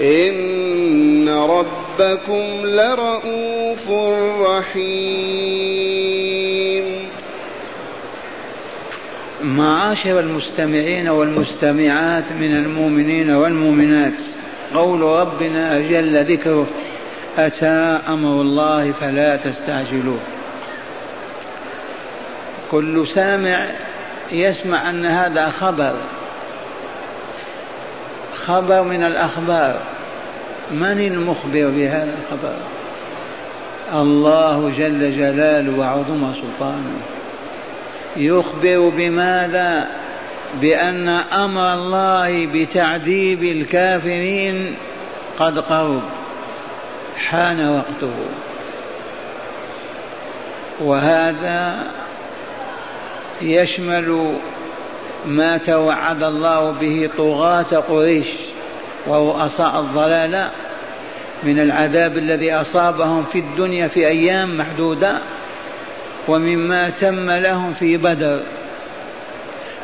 إن ربكم لرؤوف رحيم. معاشر المستمعين والمستمعات من المؤمنين والمؤمنات قول ربنا جل ذكره أتى أمر الله فلا تستعجلوه. كل سامع يسمع أن هذا خبر. خبر من الأخبار. من المخبر بهذا الخبر؟ الله جل جلاله وعظم سلطانه. يخبر بماذا؟ بأن أمر الله بتعذيب الكافرين قد قرب حان وقته. وهذا يشمل ما توعد الله به طغاة قريش ورؤساء الضلال من العذاب الذي أصابهم في الدنيا في أيام محدودة ومما تم لهم في بدر.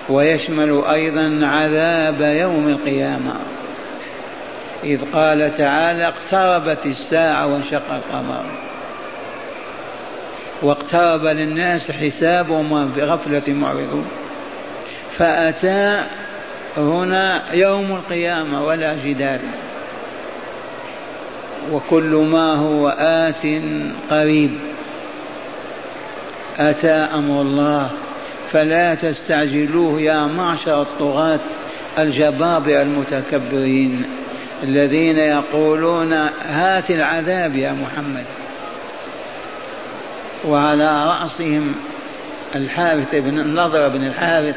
ويشمل أيضا عذاب يوم القيامة. إذ قال تعالى اقتربت الساعة وانشق القمر. واقترب للناس حسابهم وهم في غفلة معرضون. فأتى هنا يوم القيامة ولا جدال. وكل ما هو آت قريب. أتى أمر الله. فلا تستعجلوه يا معشر الطغاة الجبابرة المتكبرين الذين يقولون هات العذاب يا محمد. وعلى رأسهم الحارث بن النضر بن الحارث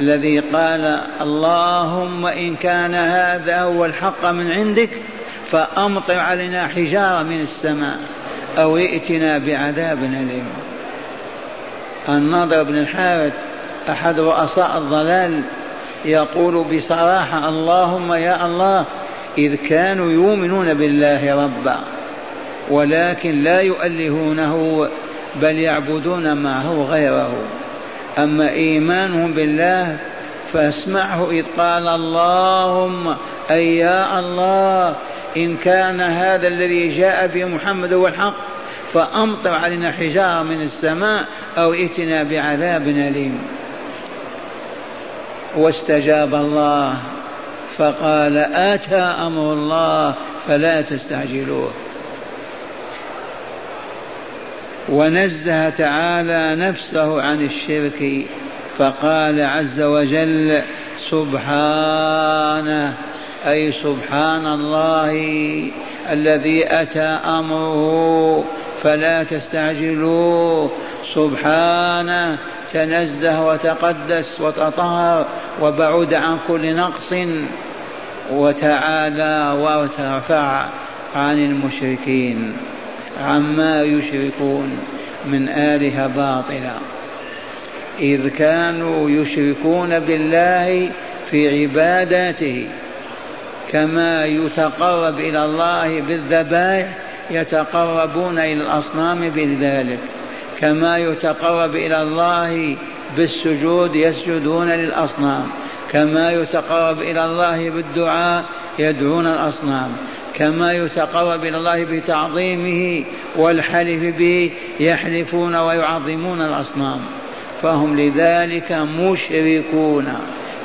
الذي قال اللهم إن كان هذا هو الحق من عندك فأمطر علينا حجارة من السماء أو ائتنا بعذاب أليم. النضر بن الحارث أحد رؤساء الضلال يقول بصراحة اللهم يا الله إذ كانوا يؤمنون بالله ربا ولكن لا يؤلهونه بل يعبدون معه غيره. أما إيمانهم بالله فاسمعه إذ قال اللهم أي يا الله إن كان هذا الذي جاء به محمد هو الحق فأمطر علينا حجارة من السماء أو ائتنا بعذاب أليم. واستجاب الله فقال أتى أمر الله فلا تستعجلوه. ونزه تعالى نفسه عن الشرك فقال عز وجل سبحانه أي سبحان الله الذي أتى أمره فلا تستعجلوه. سبحانه تنزه وتقدس وتطهر وبعد عن كل نقص وتعالى وترفع عن المشركين. عما يشركون من آلهة باطلة. إذ كانوا يشركون بالله في عباداته كما يتقرب إلى الله بالذبائح يتقربون إلى الأصنام بذلك كما يتقرب إلى الله بالسجود يسجدون للأصنام كما يتقرب إلى الله بالدعاء يدعون الأصنام. كما يتقرب إلى الله بتعظيمه والحلف به يحلفون ويعظمون الأصنام. فهم لذلك مشركون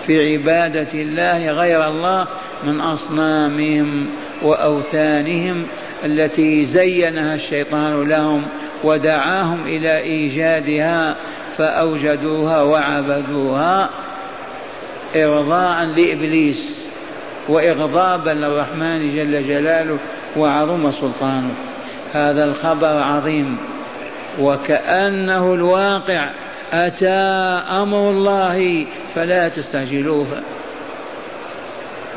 في عبادة الله غير الله من أصنامهم وأوثانهم التي زينها الشيطان لهم ودعاهم إلى إيجادها فأوجدوها وعبدوها إرضاء لإبليس. وإغضابا للرحمن جل جلاله وعظم سلطانه. هذا الخبر عظيم. وكأنه الواقع أتى أمر الله فلا تستعجلوه.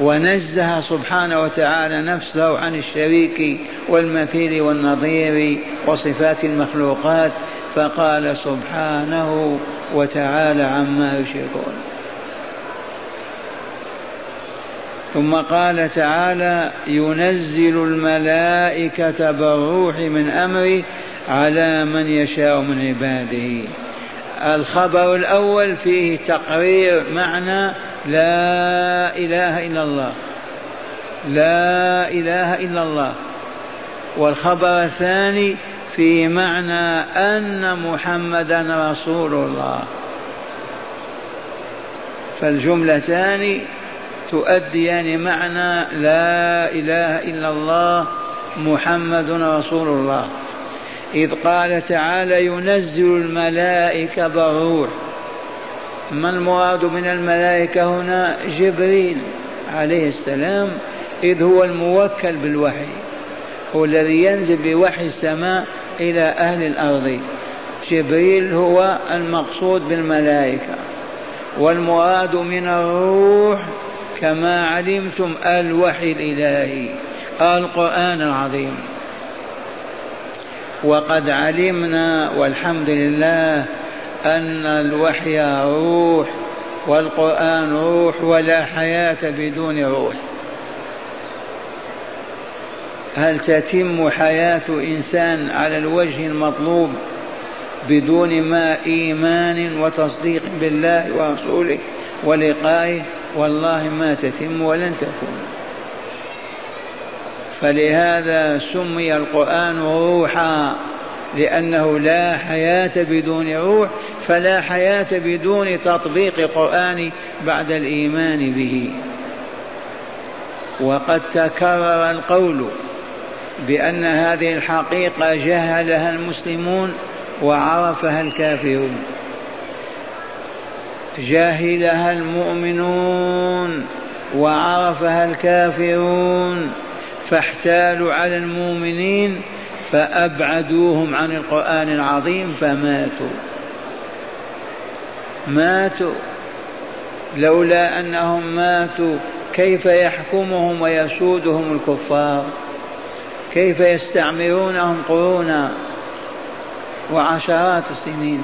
ونزه سبحانه وتعالى نفسه عن الشريك والمثيل والنظير وصفات المخلوقات فقال سبحانه وتعالى عما يشركون. ثم قال تعالى ينزل الملائكة بالروح من أمره على من يشاء من عباده. الخبر الأول فيه تقرير معنى لا إله إلا الله. لا إله إلا الله. والخبر الثاني في معنى أن محمدا رسول الله. فالجملتان تؤديان معنى لا إله إلا الله محمد رسول الله. إذ قال تعالى ينزل الملائكة بالروح ما المراد من الملائكة هنا؟ جبريل عليه السلام إذ هو الموكل بالوحي هو الذي ينزل بوحي السماء إلى أهل الأرض. جبريل هو المقصود بالملائكة. والمراد من الروح كما علمتم الوحي الإلهي القرآن العظيم. وقد علمنا والحمد لله أن الوحي روح والقرآن روح ولا حياة بدون روح. هل تتم حياة إنسان على الوجه المطلوب بدون ما إيمان وتصديق بالله ورسوله ولقائه؟ والله ما تتم ولن تكون. فلهذا سمي القرآن روحا لأنه لا حياة بدون روح فلا حياة بدون تطبيق القرآن بعد الإيمان به. وقد تكرر القول بأن هذه الحقيقة جهلها المسلمون وعرفها الكافرون. جاهلها المؤمنون وعرفها الكافرون فاحتالوا على المؤمنين فأبعدوهم عن القرآن العظيم فماتوا. ماتوا. لولا أنهم ماتوا كيف يحكمهم ويسودهم الكفار؟ كيف يستعمرونهم قرونا وعشرات السنين؟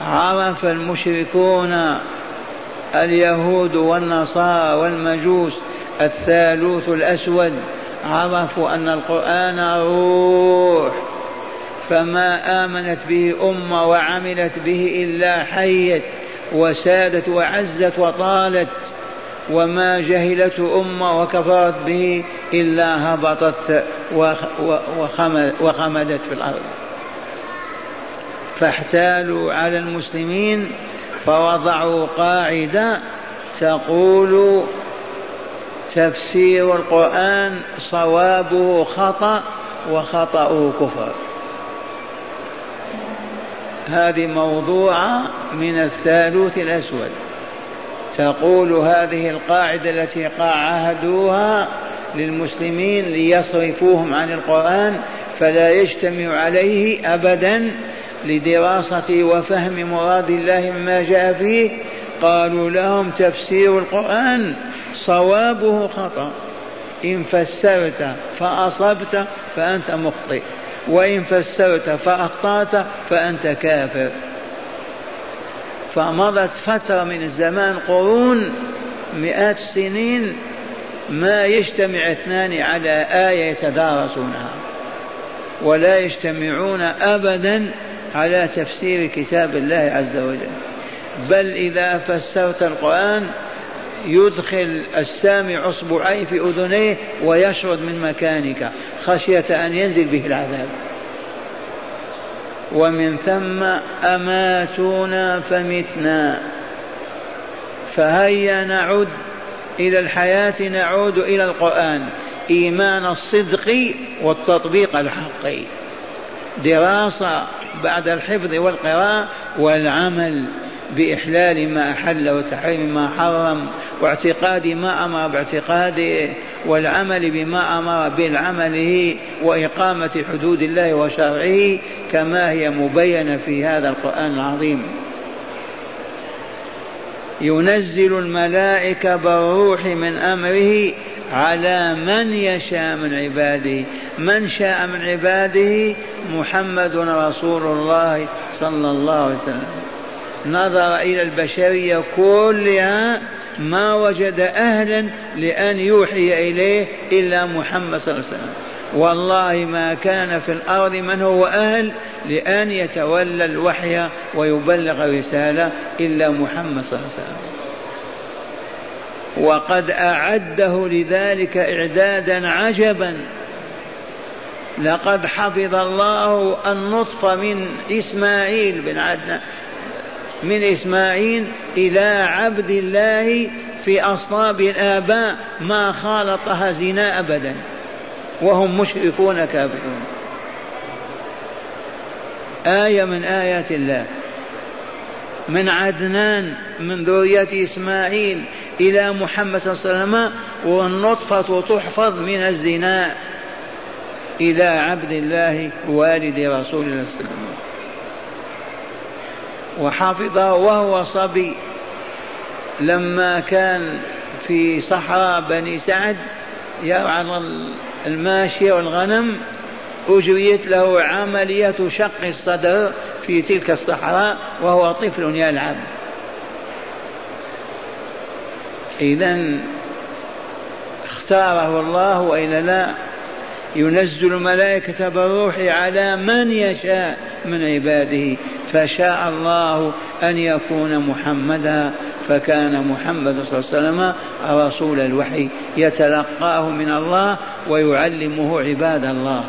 عرف المشركون اليهود والنصارى والمجوس الثالوث الأسود. عرفوا أن القرآن روح فما آمنت به أمة وعملت به إلا حيت وسادت وعزت وطالت وما جهلته أمة وكفرت به إلا هبطت وخمدت في الأرض. فاحتالوا على المسلمين فوضعوا قاعدة تقول تفسير القرآن صوابه خطأ وخطأه كفر. هذه موضوعة من الثالوث الأسود. تقول هذه القاعدة التي عهدوها للمسلمين ليصرفوهم عن القرآن فلا يجتمع عليه أبدا لدراسة وفهم مراد الله مما جاء فيه قالوا لهم تفسير القرآن صوابه خطأ. إن فسرت فأصبت فأنت مخطئ وإن فسرت فأخطأت فأنت كافر. فمضت فترة من الزمان قرون مئات السنين ما يجتمع اثنان على آية يتدارسونها ولا يجتمعون أبدا على تفسير كتاب الله عز وجل. بل إذا فسرت القرآن يدخل السامع اصبعيه في أذنيه ويشرد من مكانك خشية أن ينزل به العذاب. ومن ثم أماتونا فمتنا. فهيا نعد إلى الحياة نعود إلى القرآن. إيمان الصدق والتطبيق الحقي دراسة بعد الحفظ والقراءة والعمل بإحلال ما أحل وتحريم ما حرم واعتقاد ما أمر باعتقاده والعمل بما أمر بالعمله وإقامة حدود الله وشرعه كما هي مبينة في هذا القرآن العظيم. ينزل الملائكة بالروح من أمره على من يشاء من عباده. من شاء من عباده محمد رسول الله صلى الله عليه وسلم. نظر إلى البشرية كلها ما وجد أهلا لأن يوحي إليه إلا محمد صلى الله عليه وسلم. والله ما كان في الأرض من هو أهل لأن يتولى الوحي ويبلغ الرسالة إلا محمد صلى الله عليه وسلم. وقد أعده لذلك إعدادا عجبا. لقد حفظ الله النطف من إسماعيل بن عدنان من إسماعيل إلى عبد الله في أصلاب الآباء ما خالطها زنا أبدا. وهم مشركون كافرون. آية من آيات الله. من عدنان من ذرية إسماعيل إلى محمد صلى الله عليه وسلم والنطفة تحفظ من الزنا إلى عبد الله والد رسول الله صلى الله عليه وسلم. وحفظه وهو صبي لما كان في صحراء بني سعد يرعى الماشية والغنم أجريت له عملية شق الصدر في تلك الصحراء وهو طفل يلعب. إذا اختاره الله وإلا لا ينزل الملائكة بالروح على من يشاء من عباده فشاء الله أن يكون محمدا فكان محمد صلى الله عليه وسلم رسول الوحي يتلقاه من الله ويعلمه عباد الله.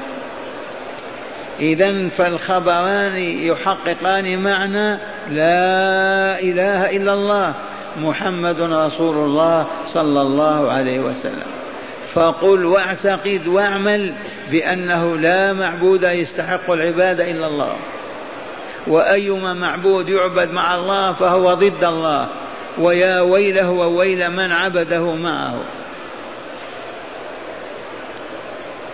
إذا فالخبران يحققان معنى لا إله إلا الله. محمد رسول الله صلى الله عليه وسلم. فقل واعتقد واعمل بأنه لا معبود يستحق العبادة إلا الله. وأيما معبود يعبد مع الله فهو ضد الله. ويا ويله وويل من عبده معه.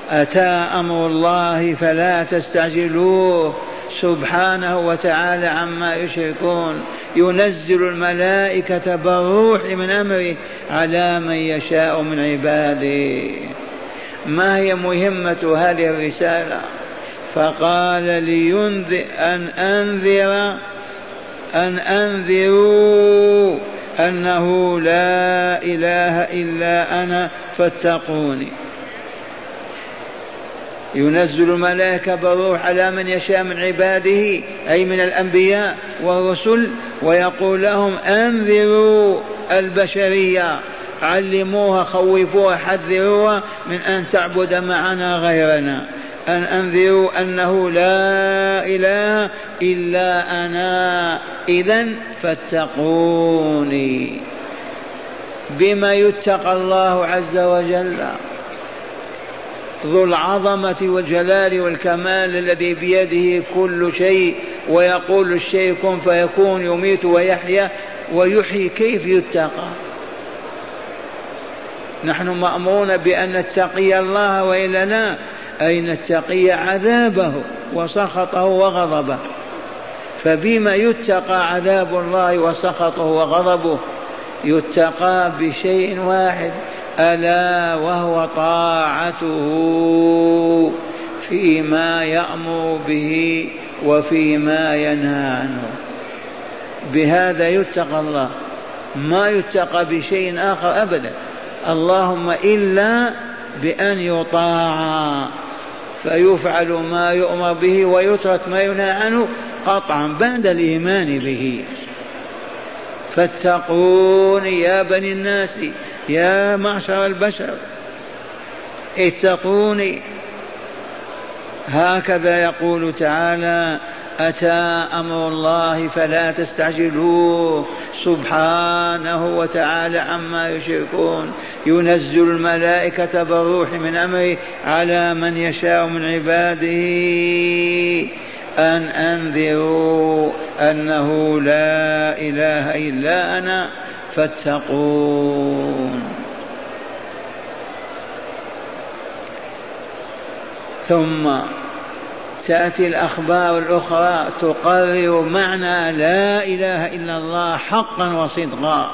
أتى أمر الله فلا تستعجلوه. سبحانه وتعالى عما يشركون. ينزل الملائكة بالروح من أمره على من يشاء من عباده. ما هي مهمة هذه الرسالة؟ فقال لينذر أن أنذر أن أنذروا أنه لا إله إلا أنا فاتقوني. ينزل الملائكة بالروح على من يشاء من عباده أي من الأنبياء والرسل ويقول لهم أنذروا البشرية علموها خوفوها حذروها من أن تعبد معنا غيرنا. أن أنذروا أنه لا إله إلا أنا. إذا فاتقوني. بما يتقى الله عز وجل. ذو العظمة والجلال والكمال الذي بيده كل شيء ويقول الشيء كن فيكون يميت ويحيى ويحيي كيف يتقى. نحن مأمورون بأن نتقي الله وإلا لا أي نتقي عذابه وسخطه وغضبه. فبما يتقى عذاب الله وسخطه وغضبه يتقى بشيء واحد ألا وهو طاعته فيما يأمر به وفيما ينهى عنه. بهذا يتقى الله. ما يتقى بشيء آخر أبدا. اللهم إلا بأن يطاع فيفعل ما يؤمر به ويترك ما ينهى عنه قطعا بعد الإيمان به. فاتقون يا بني الناس. يا معشر البشر اتقوني. هكذا يقول تعالى أتى أمر الله فلا تستعجلوه. سبحانه وتعالى عما يشركون. ينزل الملائكة بالروح من أمره على من يشاء من عباده أن أنذروا أنه لا إله إلا أنا فاتقون. ثم تأتي الأخبار الأخرى تقرر معنى لا إله إلا الله حقا وصدقا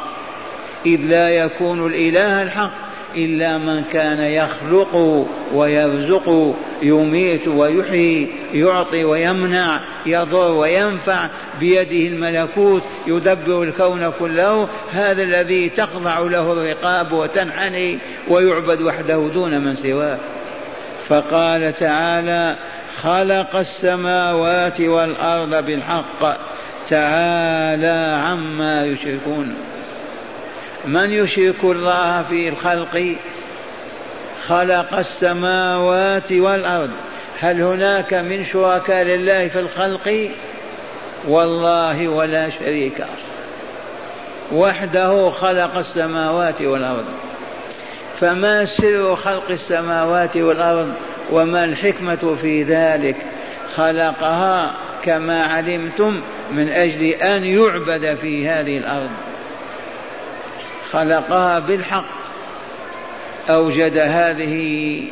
إذ لا يكون الإله الحق. إلا من كان يخلق ويرزق يميت ويحيي يعطي ويمنع يضر وينفع بيده الملكوت يدبر الكون كله هذا الذي تخضع له الرقاب وتنحني ويعبد وحده دون من سواه. فقال تعالى خلق السماوات والأرض بالحق تعالى عما يشركون. من يشرك الله في الخلق خلق السماوات والأرض؟ هل هناك من شركاء لله في الخلق؟ والله ولا شريك وحده خلق السماوات والأرض. فما سر خلق السماوات والأرض وما الحكمة في ذلك؟ خلقها كما علمتم من أجل أن يعبد في هذه الأرض. خلقها بالحق. أوجد هذه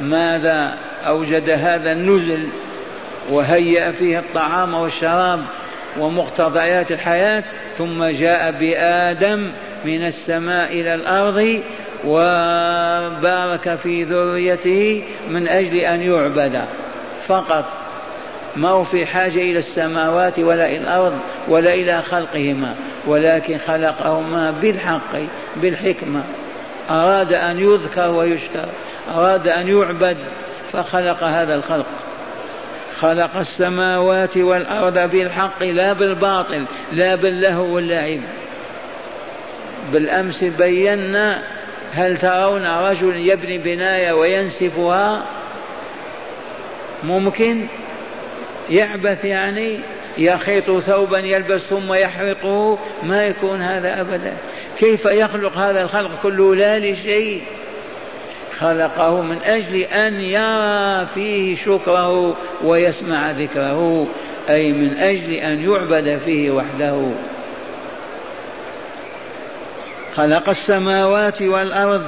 ماذا؟ أوجد هذا النزل وهيأ فيه الطعام والشراب ومقتضيات الحياة ثم جاء بآدم من السماء إلى الأرض وبارك في ذريته من أجل أن يعبد فقط. ما هو في حاجة إلى السماوات ولا إلى الأرض ولا إلى خلقهما ولكن خلقهما بالحق بالحكمة. أراد أن يذكر ويشكر أراد أن يعبد فخلق هذا الخلق. خلق السماوات والأرض بالحق لا بالباطل لا باللهو واللعب. بالأمس بينا هل ترون رجل يبني بناية وينسفها؟ ممكن. يعبث يعني يخيط ثوبا يلبس ثم يحرقه. ما يكون هذا ابدا. كيف يخلق هذا الخلق كله لا لشيء؟ خلقه من أجل أن يرى فيه شكره ويسمع ذكره أي من أجل أن يعبد فيه وحده. خلق السماوات والأرض.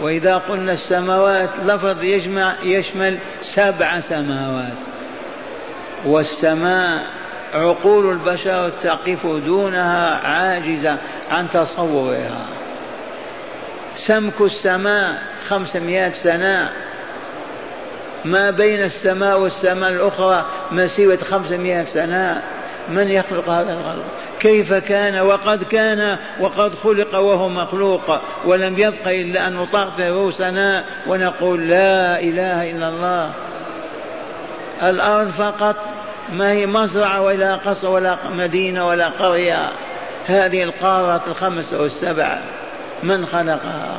وإذا قلنا السماوات لفظ يجمع يشمل سبع سماوات. والسماء عقول البشر تقف دونها عاجزة عن تصورها. سمك السماء خمسمائة سنة. ما بين السماء والسماء الأخرى مسيرة خمسمائة سنة. من يخلق هذا الخلق كيف كان وقد كان وقد خلق وهو مخلوق ولم يبق إلا أن نطأطئ رؤوسنا ونقول لا إله إلا الله. الأرض فقط ما هي مزرعة ولا قصر ولا مدينة ولا قرية. هذه القارات الخمسة والسبعة من خلقها؟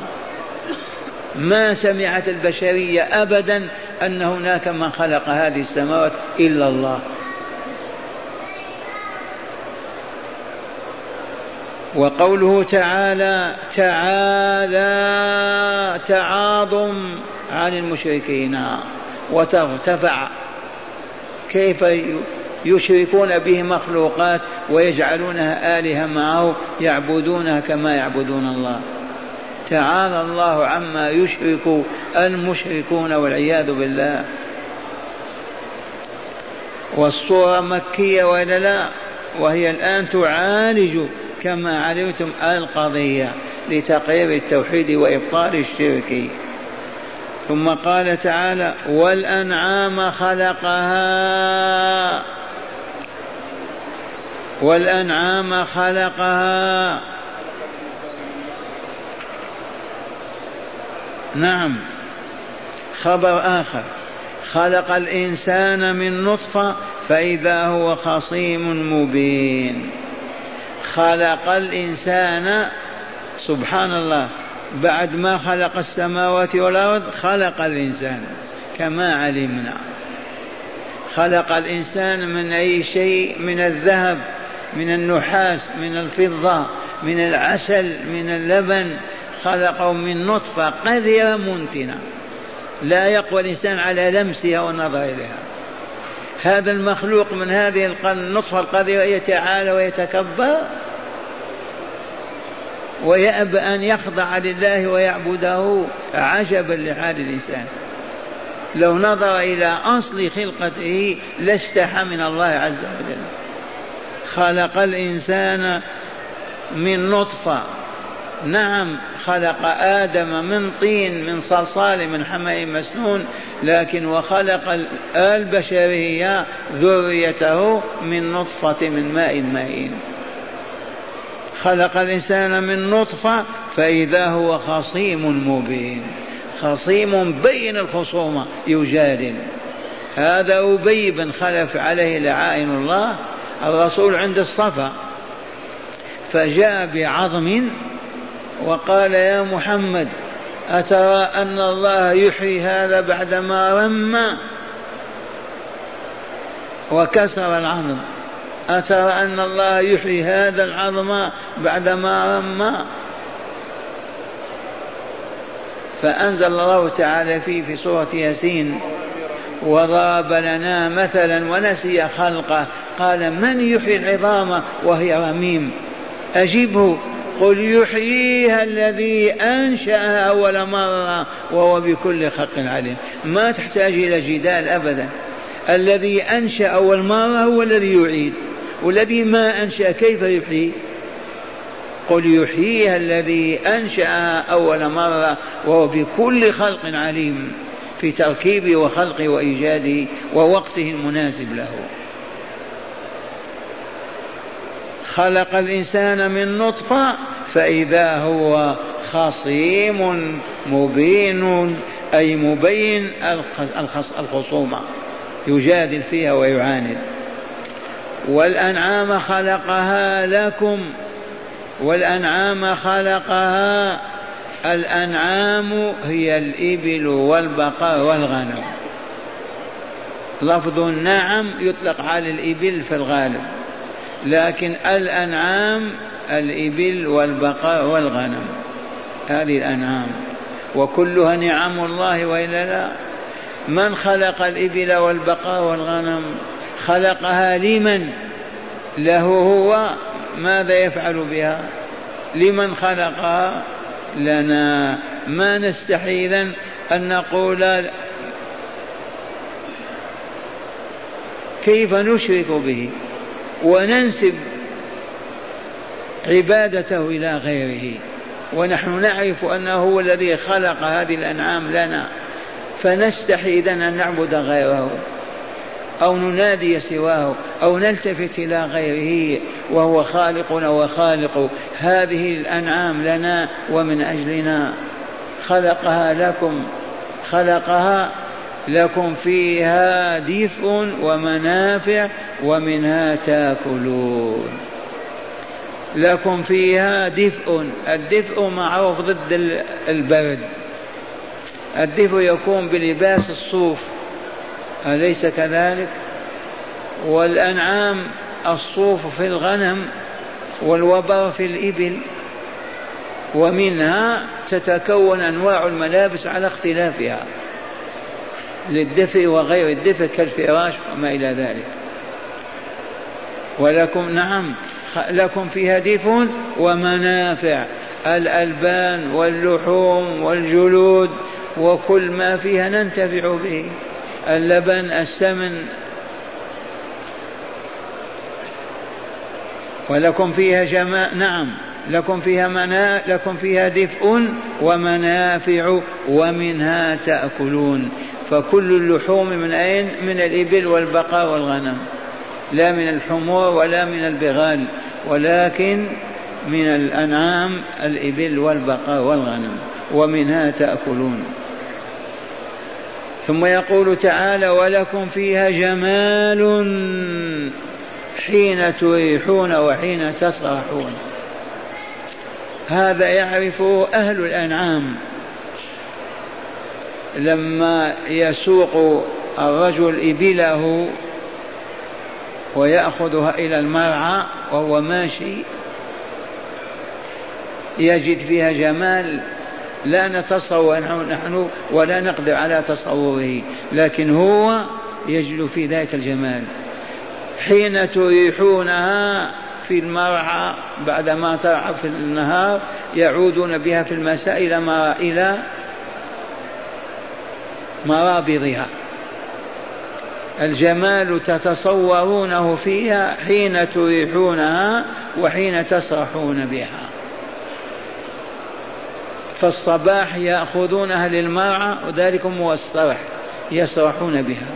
ما سمعت البشرية أبدا أن هناك من خلق هذه السماوات إلا الله. وقوله تعالى تعالى تعاظم عن المشركين وترتفع كيف يشركون به مخلوقات ويجعلونها آلهة معه يعبدونها كما يعبدون الله. تعالى الله عما يشرك المشركون والعياذ بالله. والصورة مكية ولا لا؟ وهي الآن تعالج كما علمتم القضية لتقرير التوحيد وإبطال الشرك. ثم قال تعالى والأنعام خلقها. والأنعام خلقها. نعم. خبر آخر. خلق الإنسان من نطفة فإذا هو خصيم مبين. خلق الإنسان سبحان الله بعد ما خلق السماوات والأرض خلق الإنسان كما علمنا. خلق الإنسان من أي شيء؟ من الذهب من النحاس من الفضة من العسل من اللبن. خلقه من نطفة قذرة منتنة. لا يقوى الإنسان على لمسها والنظر إليها هذا المخلوق من هذه النطفة القذرة يتعالى ويتكبر ويأبى أن يخضع لله ويعبده عجبا لحال الإنسان. لو نظر إلى أصل خلقته لاستحى من الله عز وجل. خلق الإنسان من نطفة. نعم خلق آدم من طين من صلصال من حمأ مسنون لكن وخلق البشرية ذريته من نطفة من ماء مهين. خلق الإنسان من نطفة فإذا هو خصيم مبين. خصيم بين الخصومة يجادل. هذا أبي بن خلف عليه لعائن الله الرسول عند الصفا. فجاء بعظم وقال يا محمد أترى أن الله يحيي هذا بعدما رم وكسر العظم. أترى أن الله يحيي هذا العظم بعدما رم. فأنزل الله تعالى فيه في سورة ياسين وضرب لنا مثلا ونسي خلقه. قال من يحيي العظام وهي رميم؟ أجبه قل يحييها الذي أنشأها أول مرة وهو بكل خلق عليم. ما تحتاج إلى جدال أبدا. الذي أنشأ أول مرة هو الذي يعيد. والذي ما أنشأ كيف يحيي؟ قل يحييها الذي أنشأها أول مرة وهو بكل خلق عليم في تركيبه وخلقه وإيجاده ووقته المناسب له. خلق الإنسان من نطفة فإذا هو خصيم مبين أي مبين الخصومة يجادل فيها ويعاند. والأنعام خلقها لكم. والأنعام خلقها. الأنعام هي الإبل والبقر والغنم. لفظ النعم يطلق على الإبل في الغالب لكن الأنعام الإبل والبقر والغنم. هذه الأنعام. وكلها نعم الله وإلا لا. من خلق الإبل والبقر والغنم؟ خلقها لمن؟ له هو. ماذا يفعل بها؟ لمن خلقها لنا؟ ما نستحي إذن أن نقول كيف نشرك به وننسب عبادته إلى غيره. ونحن نعرف أنه هو الذي خلق هذه الأنعام لنا. فنستحي إذن أن نعبد غيره. أو ننادي سواه أو نلتفت إلى غيره وهو خالقنا وخالق هذه الأنعام لنا ومن أجلنا. خلقها لكم خلقها لكم فيها دفء ومنافع ومنها تأكلون. لكم فيها دفء الدفء معروف ضد البرد. الدفء يكون بلباس الصوف. أليس كذلك؟ والأنعام الصوف في الغنم والوبر في الإبل ومنها تتكون أنواع الملابس على اختلافها للدفء وغير الدفء كالفراش وما إلى ذلك. ولكم نعم لكم فيها دفء ومنافع الألبان واللحوم والجلود وكل ما فيها ننتفع به. اللبن السمن. ولكم فيها جماء نعم. لكم فيها منا لكم فيها دفء ومنافع ومنها تأكلون. فكل اللحوم من أين؟ من الإبل والبقاء والغنم. لا من الحمور ولا من البغال ولكن من الأنعام الإبل والبقاء والغنم ومنها تأكلون. ثم يقول تعالى ولكم فيها جمال حين تريحون وحين تسرحون. هذا يعرفه أهل الأنعام لما يسوق الرجل إبله ويأخذها إلى المرعى وهو ماشي يجد فيها جمال لا نتصور نحن ولا نقدر على تصوره. لكن هو يجد في ذلك الجمال. حين تريحونها في المرعى بعدما ترعى في النهار يعودون بها في المساء إلى إلى مرابضها. الجمال تتصورونه فيها حين تريحونها وحين تسرحون بها. فالصباح يأخذونها للمرعى وذلك هو السرح يسرحون بها.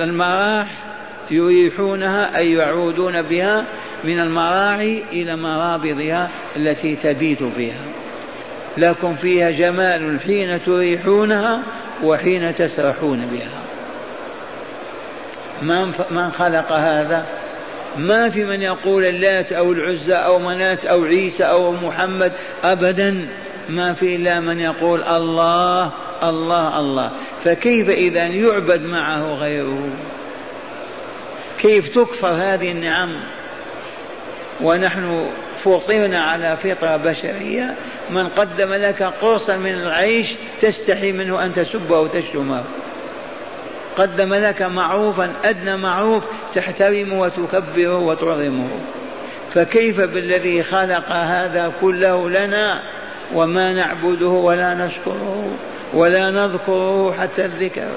المراح يريحونها أي يعودون بها من المراعي إلى مرابضها التي تبيت فيها. لكم فيها جمال حين تريحونها وحين تسرحون بها. من خلق هذا؟ ما في من يقول اللات أو العزى أو منات أو عيسى أو محمد أبدا. ما في إلا من يقول الله الله الله. فكيف إذا يعبد معه غيره؟ كيف تكفر هذه النعم؟ ونحن فطرنا على فطرة بشرية. من قدم لك قرصا من العيش تستحي منه أن تسبه وتشتمه. قدم لك معروفا أدنى معروف تحترمه وتكبره وتعظمه فكيف بالذي خلق هذا كله لنا وما نعبده ولا نشكره ولا نذكره حتى الذكر؟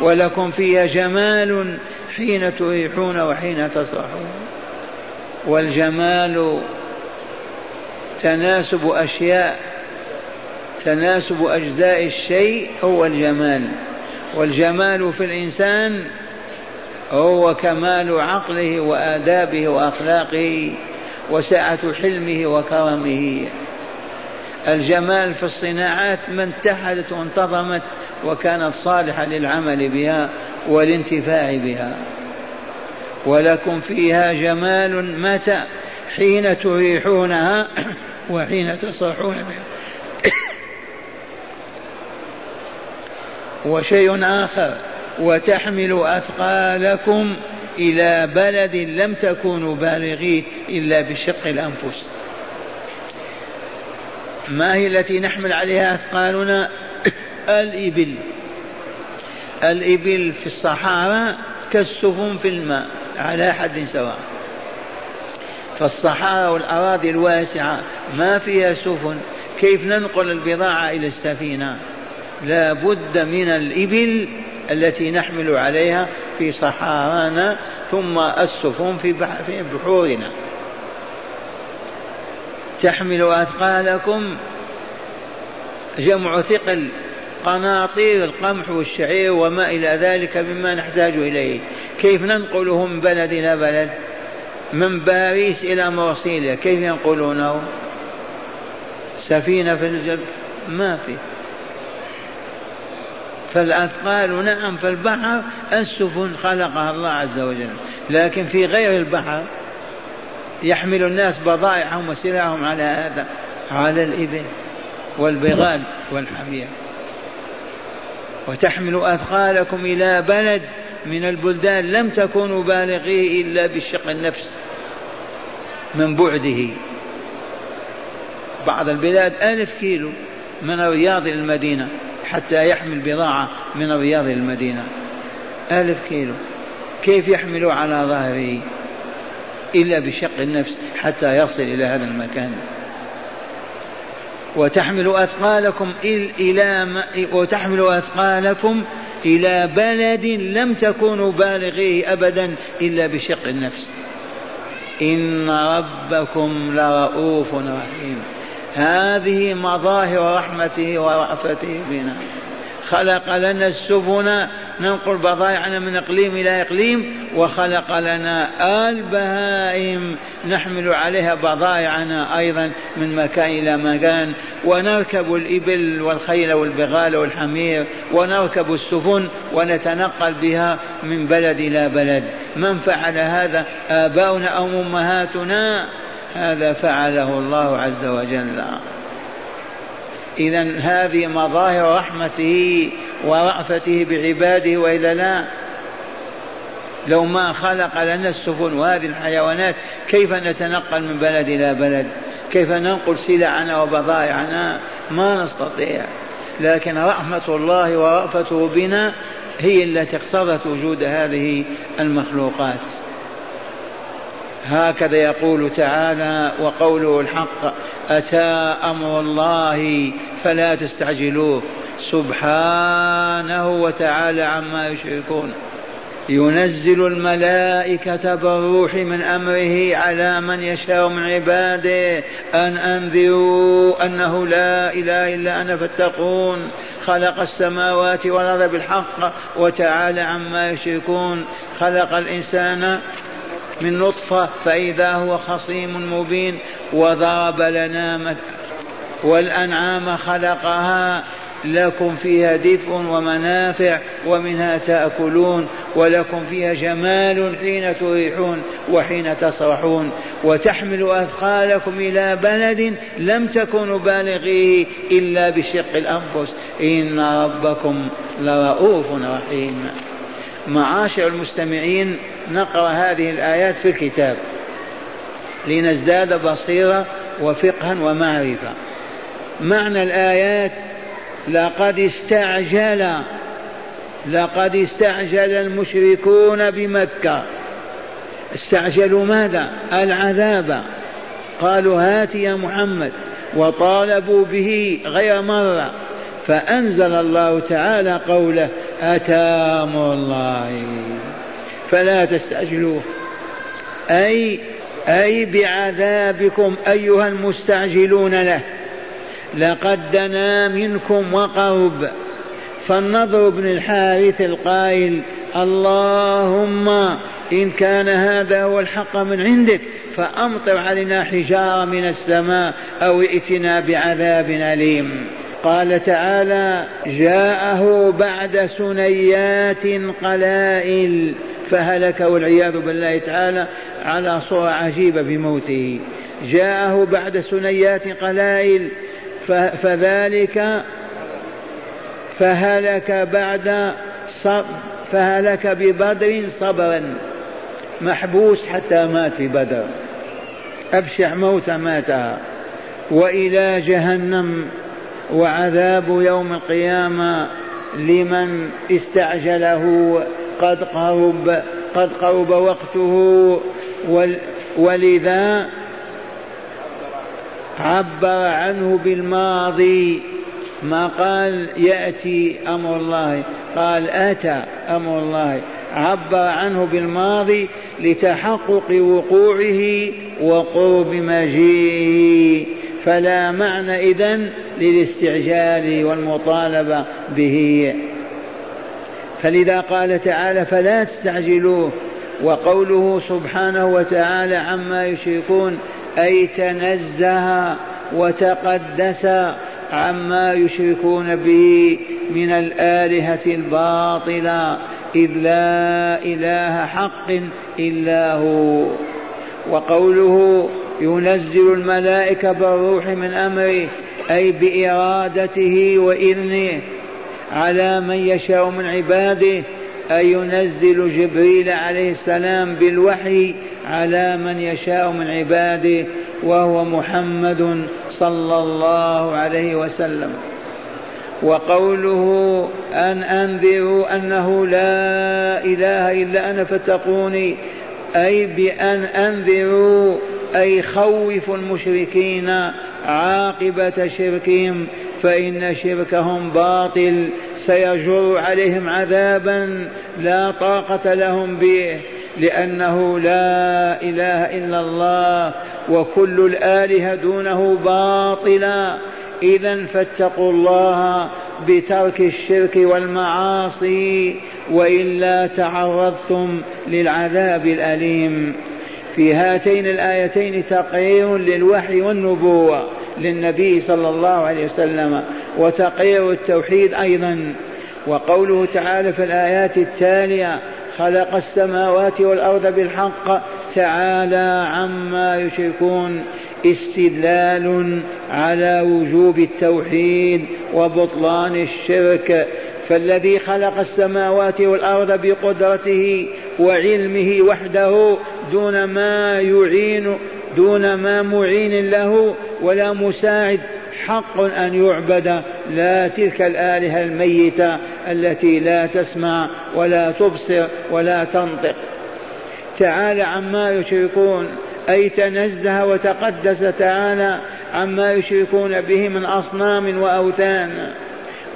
ولكم فيها جمال حين تريحون وحين تصرحون والجمال تناسب أشياء تناسب أجزاء الشيء هو الجمال. والجمال في الإنسان هو كمال عقله وآدابه وأخلاقه وسعة حلمه وكرمه. الجمال في الصناعات ما اتحدت وانتظمت وكانت صالحة للعمل بها والانتفاع بها. ولكم فيها جمال متى؟ حين تريحونها وحين تصرحون بها. وشيء آخر وتحمل أثقالكم إلى بلد لم تكونوا بالغيه إلا بشق الأنفس. ما هي التي نحمل عليها أثقالنا؟ الإبل. الإبل في الصحارى كالسفن في الماء على حد سواء. فالصحارى والأراضي الواسعة ما فيها سفن كيف ننقل البضاعة إلى السفينة؟ لا بد من الإبل التي نحمل عليها في صحارانا ثم السفن في بحورنا. تحمل أثقالكم. جمع ثقل قناطير القمح والشعير وما إلى ذلك مما نحتاج إليه. كيف ننقله من بلد؟ إلى بلد من باريس إلى مرسيليا كيف ينقلونه؟ سفينة في الجب ما في. فالأثقال نعم في البحر السفن خلقها الله عز وجل. لكن في غير البحر يحمل الناس بضائعهم وسلعهم على هذا على الإبل والبغال والحمير. وتحمل أثقالكم إلى بلد من البلدان لم تكونوا بالغيه إلا بشق النفس من بعده. بعض البلاد ألف كيلو من الرياض إلى المدينة. حتى يحمل بضاعة من الرياض إلى المدينة. ألف كيلو. كيف يحمل على ظهره إلا بشق النفس حتى يصل إلى هذا المكان؟ وتحمل أثقالكم إلى وتحمل أثقالكم إلى بلد لم تكونوا بالغيه أبدا إلا بشق النفس. إن ربكم لرؤوف رحيم. هذه مظاهر رحمته ورأفته بنا. خلق لنا السفن ننقل بضائعنا من إقليم إلى إقليم وخلق لنا البهائم نحمل عليها بضائعنا أيضا من مكان إلى مكان. ونركب الإبل والخيل والبغال والحمير ونركب السفن ونتنقل بها من بلد إلى بلد. من فعل هذا؟ آباؤنا أو أمهاتنا؟ هذا فعله الله عز وجل. إذا هذه مظاهر رحمته ورأفته بعباده وإلا لا؟ لو ما خلق لنا السفن وهذه الحيوانات كيف نتنقل من بلد إلى بلد؟ كيف ننقل سلعنا وبضائعنا؟ ما نستطيع. لكن رحمة الله ورأفته بنا هي التي اقتضت وجود هذه المخلوقات. هكذا يقول تعالى وقوله الحق أتى أمر الله فلا تستعجلوه. سبحانه وتعالى عما يشركون. ينزل الملائكة بالروح من أمره على من يشاء من عباده أن أنذروا أنه لا إله إلا أنا فاتقون. خلق السماوات والأرض بالحق وتعالى عما يشركون. خلق الإنسان من نطفة فإذا هو خصيم مبين وضرب لنا والأنعام خلقها لكم فيها دفء ومنافع ومنها تأكلون ولكم فيها جمال حين تريحون وحين تسرحون وتحمل أثقالكم إلى بلد لم تكونوا بالغيه إلا بشق الأنفس. إن ربكم لرؤوف رحيم. معاشر المستمعين نقرأ هذه الآيات في الكتاب. لنزداد بصيرة وفقها ومعرفة. معنى الآيات لقد استعجل لقد استعجل المشركون بمكة. استعجلوا ماذا؟ العذاب. قالوا هات يا محمد. وطالبوا به غير مرة. فأنزل الله تعالى قوله أتى أمر الله. فلا تستعجلوه. أي أي بعذابكم أيها المستعجلون له. لقد دنا منكم وقرب. فالنضر بن الحارث القائل اللهم إن كان هذا هو الحق من عندك فأمطر علينا حجارة من السماء أو ائتنا بعذاب أليم. قال تعالى جاءه بعد سنيات قلائل فهلك والعياذ بالله تعالى على صورة عجيبة بموته. جاءه بعد سنيات قلائل فذلك فهلك بعد فهلك ببدر صبرا. محبوس حتى مات في بدر. أبشع موت ماتها. وإلى جهنم وعذاب يوم القيامة لمن استعجله قد قرب قد قرب وقته ولذا عبر عنه بالماضي ما قال يأتي أمر الله قال أتى أمر الله. عبر عنه بالماضي لتحقق وقوعه وقرب مجيئه. فلا معنى إذن للاستعجال والمطالبة به. فلذا قال تعالى فلا تستعجلوه وقوله سبحانه وتعالى عما يشركون أي تنزه وتقدس عما يشركون به من الآلهة الباطلة إذ لا إله حق إلا هو. وقوله ينزل الملائكة بالروح من أمره أي بإرادته وإذنه على من يشاء من عباده أي ينزل جبريل عليه السلام بالوحي على من يشاء من عباده وهو محمد صلى الله عليه وسلم. وقوله أن أنذروا أنه لا إله إلا أنا فاتقوني أي بأن أنذروا أي خوف المشركين عاقبة شركهم فإن شركهم باطل سيجر عليهم عذابا لا طاقة لهم به لأنه لا إله إلا الله وكل الآلهة دونه باطلا إذا فاتقوا الله بترك الشرك والمعاصي وإلا تعرضتم للعذاب الأليم. في هاتين الآيتين تقرير للوحي والنبوة للنبي صلى الله عليه وسلم وتقرير التوحيد أيضا. وقوله تعالى في الآيات التالية خلق السماوات والأرض بالحق تعالى عما يشركون استدلال على وجوب التوحيد وبطلان الشرك. فالذي خلق السماوات والأرض بقدرته وعلمه وحده دون ما يعين دون ما معين له ولا مساعد حق أن يعبد لا تلك الآلهة الميتة التي لا تسمع ولا تبصر ولا تنطق. تعالى عما يشركون أي تنزه وتقدس تعالى عما يشركون به من أصنام وأوثان.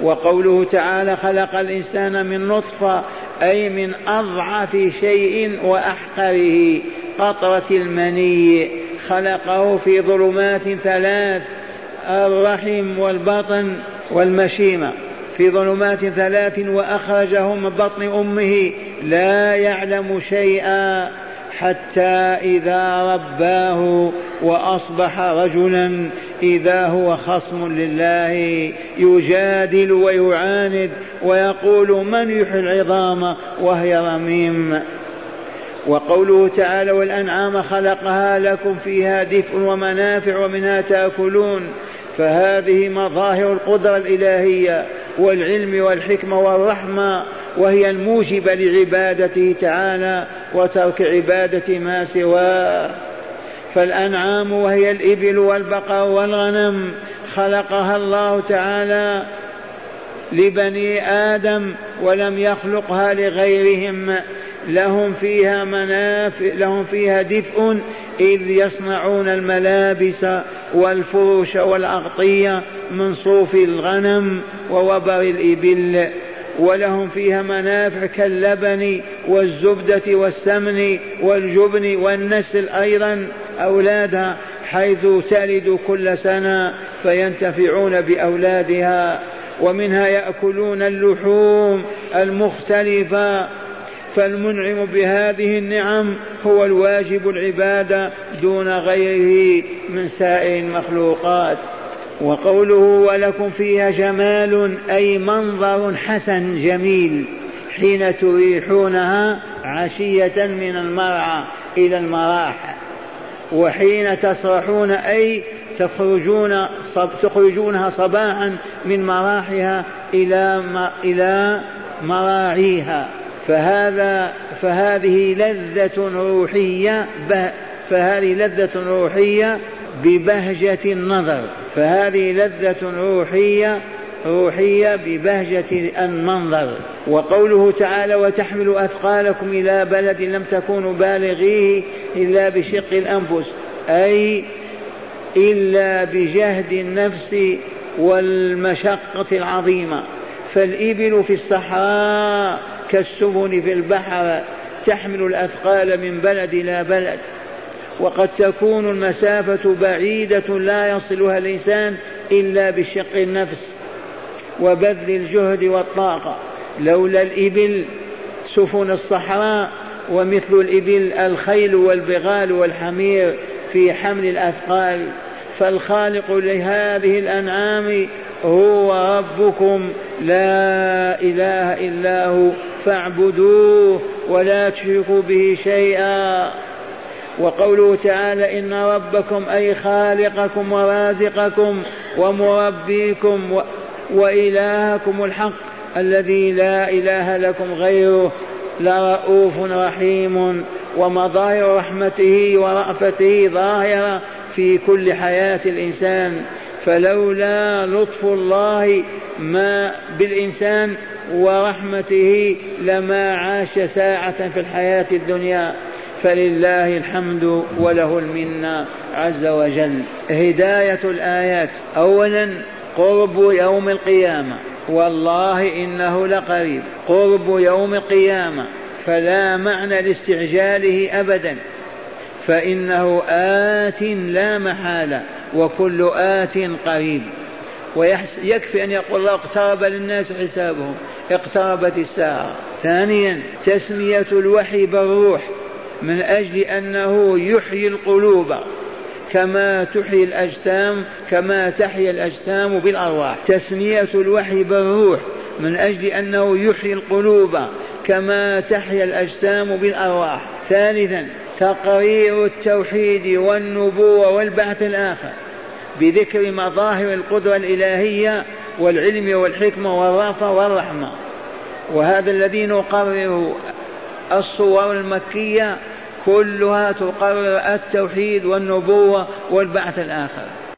وقوله تعالى خلق الإنسان من نطفة أي من أضعف شيء وأحقره قطرة المني. خلقه في ظلمات ثلاث الرحم والبطن والمشيمة. في ظلمات ثلاث وأخرجه من بطن أمه لا يعلم شيئا. حتى إذا رباه وأصبح رجلا إذا هو خصم لله يجادل ويعاند ويقول من يحيي العظام وهي رميم. وقوله تعالى والأنعام خلقها لكم فيها دفء ومنافع ومنها تأكلون. فهذه مظاهر القدرة الإلهية والعلم والحكمة والرحمة وهي الموجبة لعبادته تعالى وترك عبادة ما سواه. فالأنعام وهي الإبل والبقر والغنم خلقها الله تعالى لبني آدم ولم يخلقها لغيرهم. لهم فيها منافع لهم فيها دفء إذ يصنعون الملابس والفروش والأغطية من صوف الغنم ووبر الإبل ولهم فيها منافع كاللبن والزبدة والسمن والجبن والنسل أيضا أولادها حيث تلد كل سنة فينتفعون بأولادها ومنها يأكلون اللحوم المختلفة فالمنعم بهذه النعم هو الواجب العبادة دون غيره من سائر المخلوقات. وقوله ولكم فيها جمال أي منظر حسن جميل حين تريحونها عشية من المرعى إلى المراح. وحين تسرحون أي تخرجون تخرجونها صباحا من مراحها إلى إلى مراعيها. فهذا فهذه لذة روحية فهذه لذة روحية ببهجة النظر. فهذه لذة روحية روحية ببهجة المنظر. وقوله تعالى وتحمل أثقالكم إلى بلد لم تكونوا بالغيه إلا بشق الأنفس أي إلا بجهد النفس والمشقة العظيمة. فالإبل في الصحراء كالسفن في البحر تحمل الأثقال من بلد إلى بلد. وقد تكون المسافة بعيدة لا يصلها الإنسان إلا بشق النفس وبذل الجهد والطاقة. لولا الإبل سفن الصحراء ومثل الإبل الخيل والبغال والحمير في حمل الأثقال. فالخالق لهذه الأنعام هو ربكم لا إله إلا هو فاعبدوه ولا تشركوا به شيئا وقوله تعالى إن ربكم أي خالقكم ورازقكم ومربيكم. وإلهكم الحق الذي لا إله لكم غيره لرؤوف رحيم ومظاهر رحمته ورأفته ظاهرة في كل حياة الإنسان فلولا لطف الله ما بالإنسان ورحمته لما عاش ساعة في الحياة الدنيا فلله الحمد وله المنة عز وجل. هداية الآيات. أولا قرب يوم القيامة. والله إنه لقريب. قرب يوم القيامة. فلا معنى لاستعجاله أبدا. فإنه آت لا محالة. وكل آت قريب. ويكفي أن يقول الله اقترب للناس حسابهم. اقتربت الساعة. ثانيا تسمية الوحي بالروح من أجل أنه يحيي القلوب. كما تحيي الأجسام كما تحيا الأجسام بالأرواح. تسمية الوحي بالروح من أجل أنه يحيي القلوب. كما تحيا الأجسام بالأرواح. ثالثا تقرير التوحيد والنبوة والبعث الآخر. بذكر مظاهر القدرة الإلهية والعلم والحكمة والرأفة والرحمة. وهذا الذي نقرره الصور المكية كلها تقرر التوحيد والنبوة والبعث الآخر.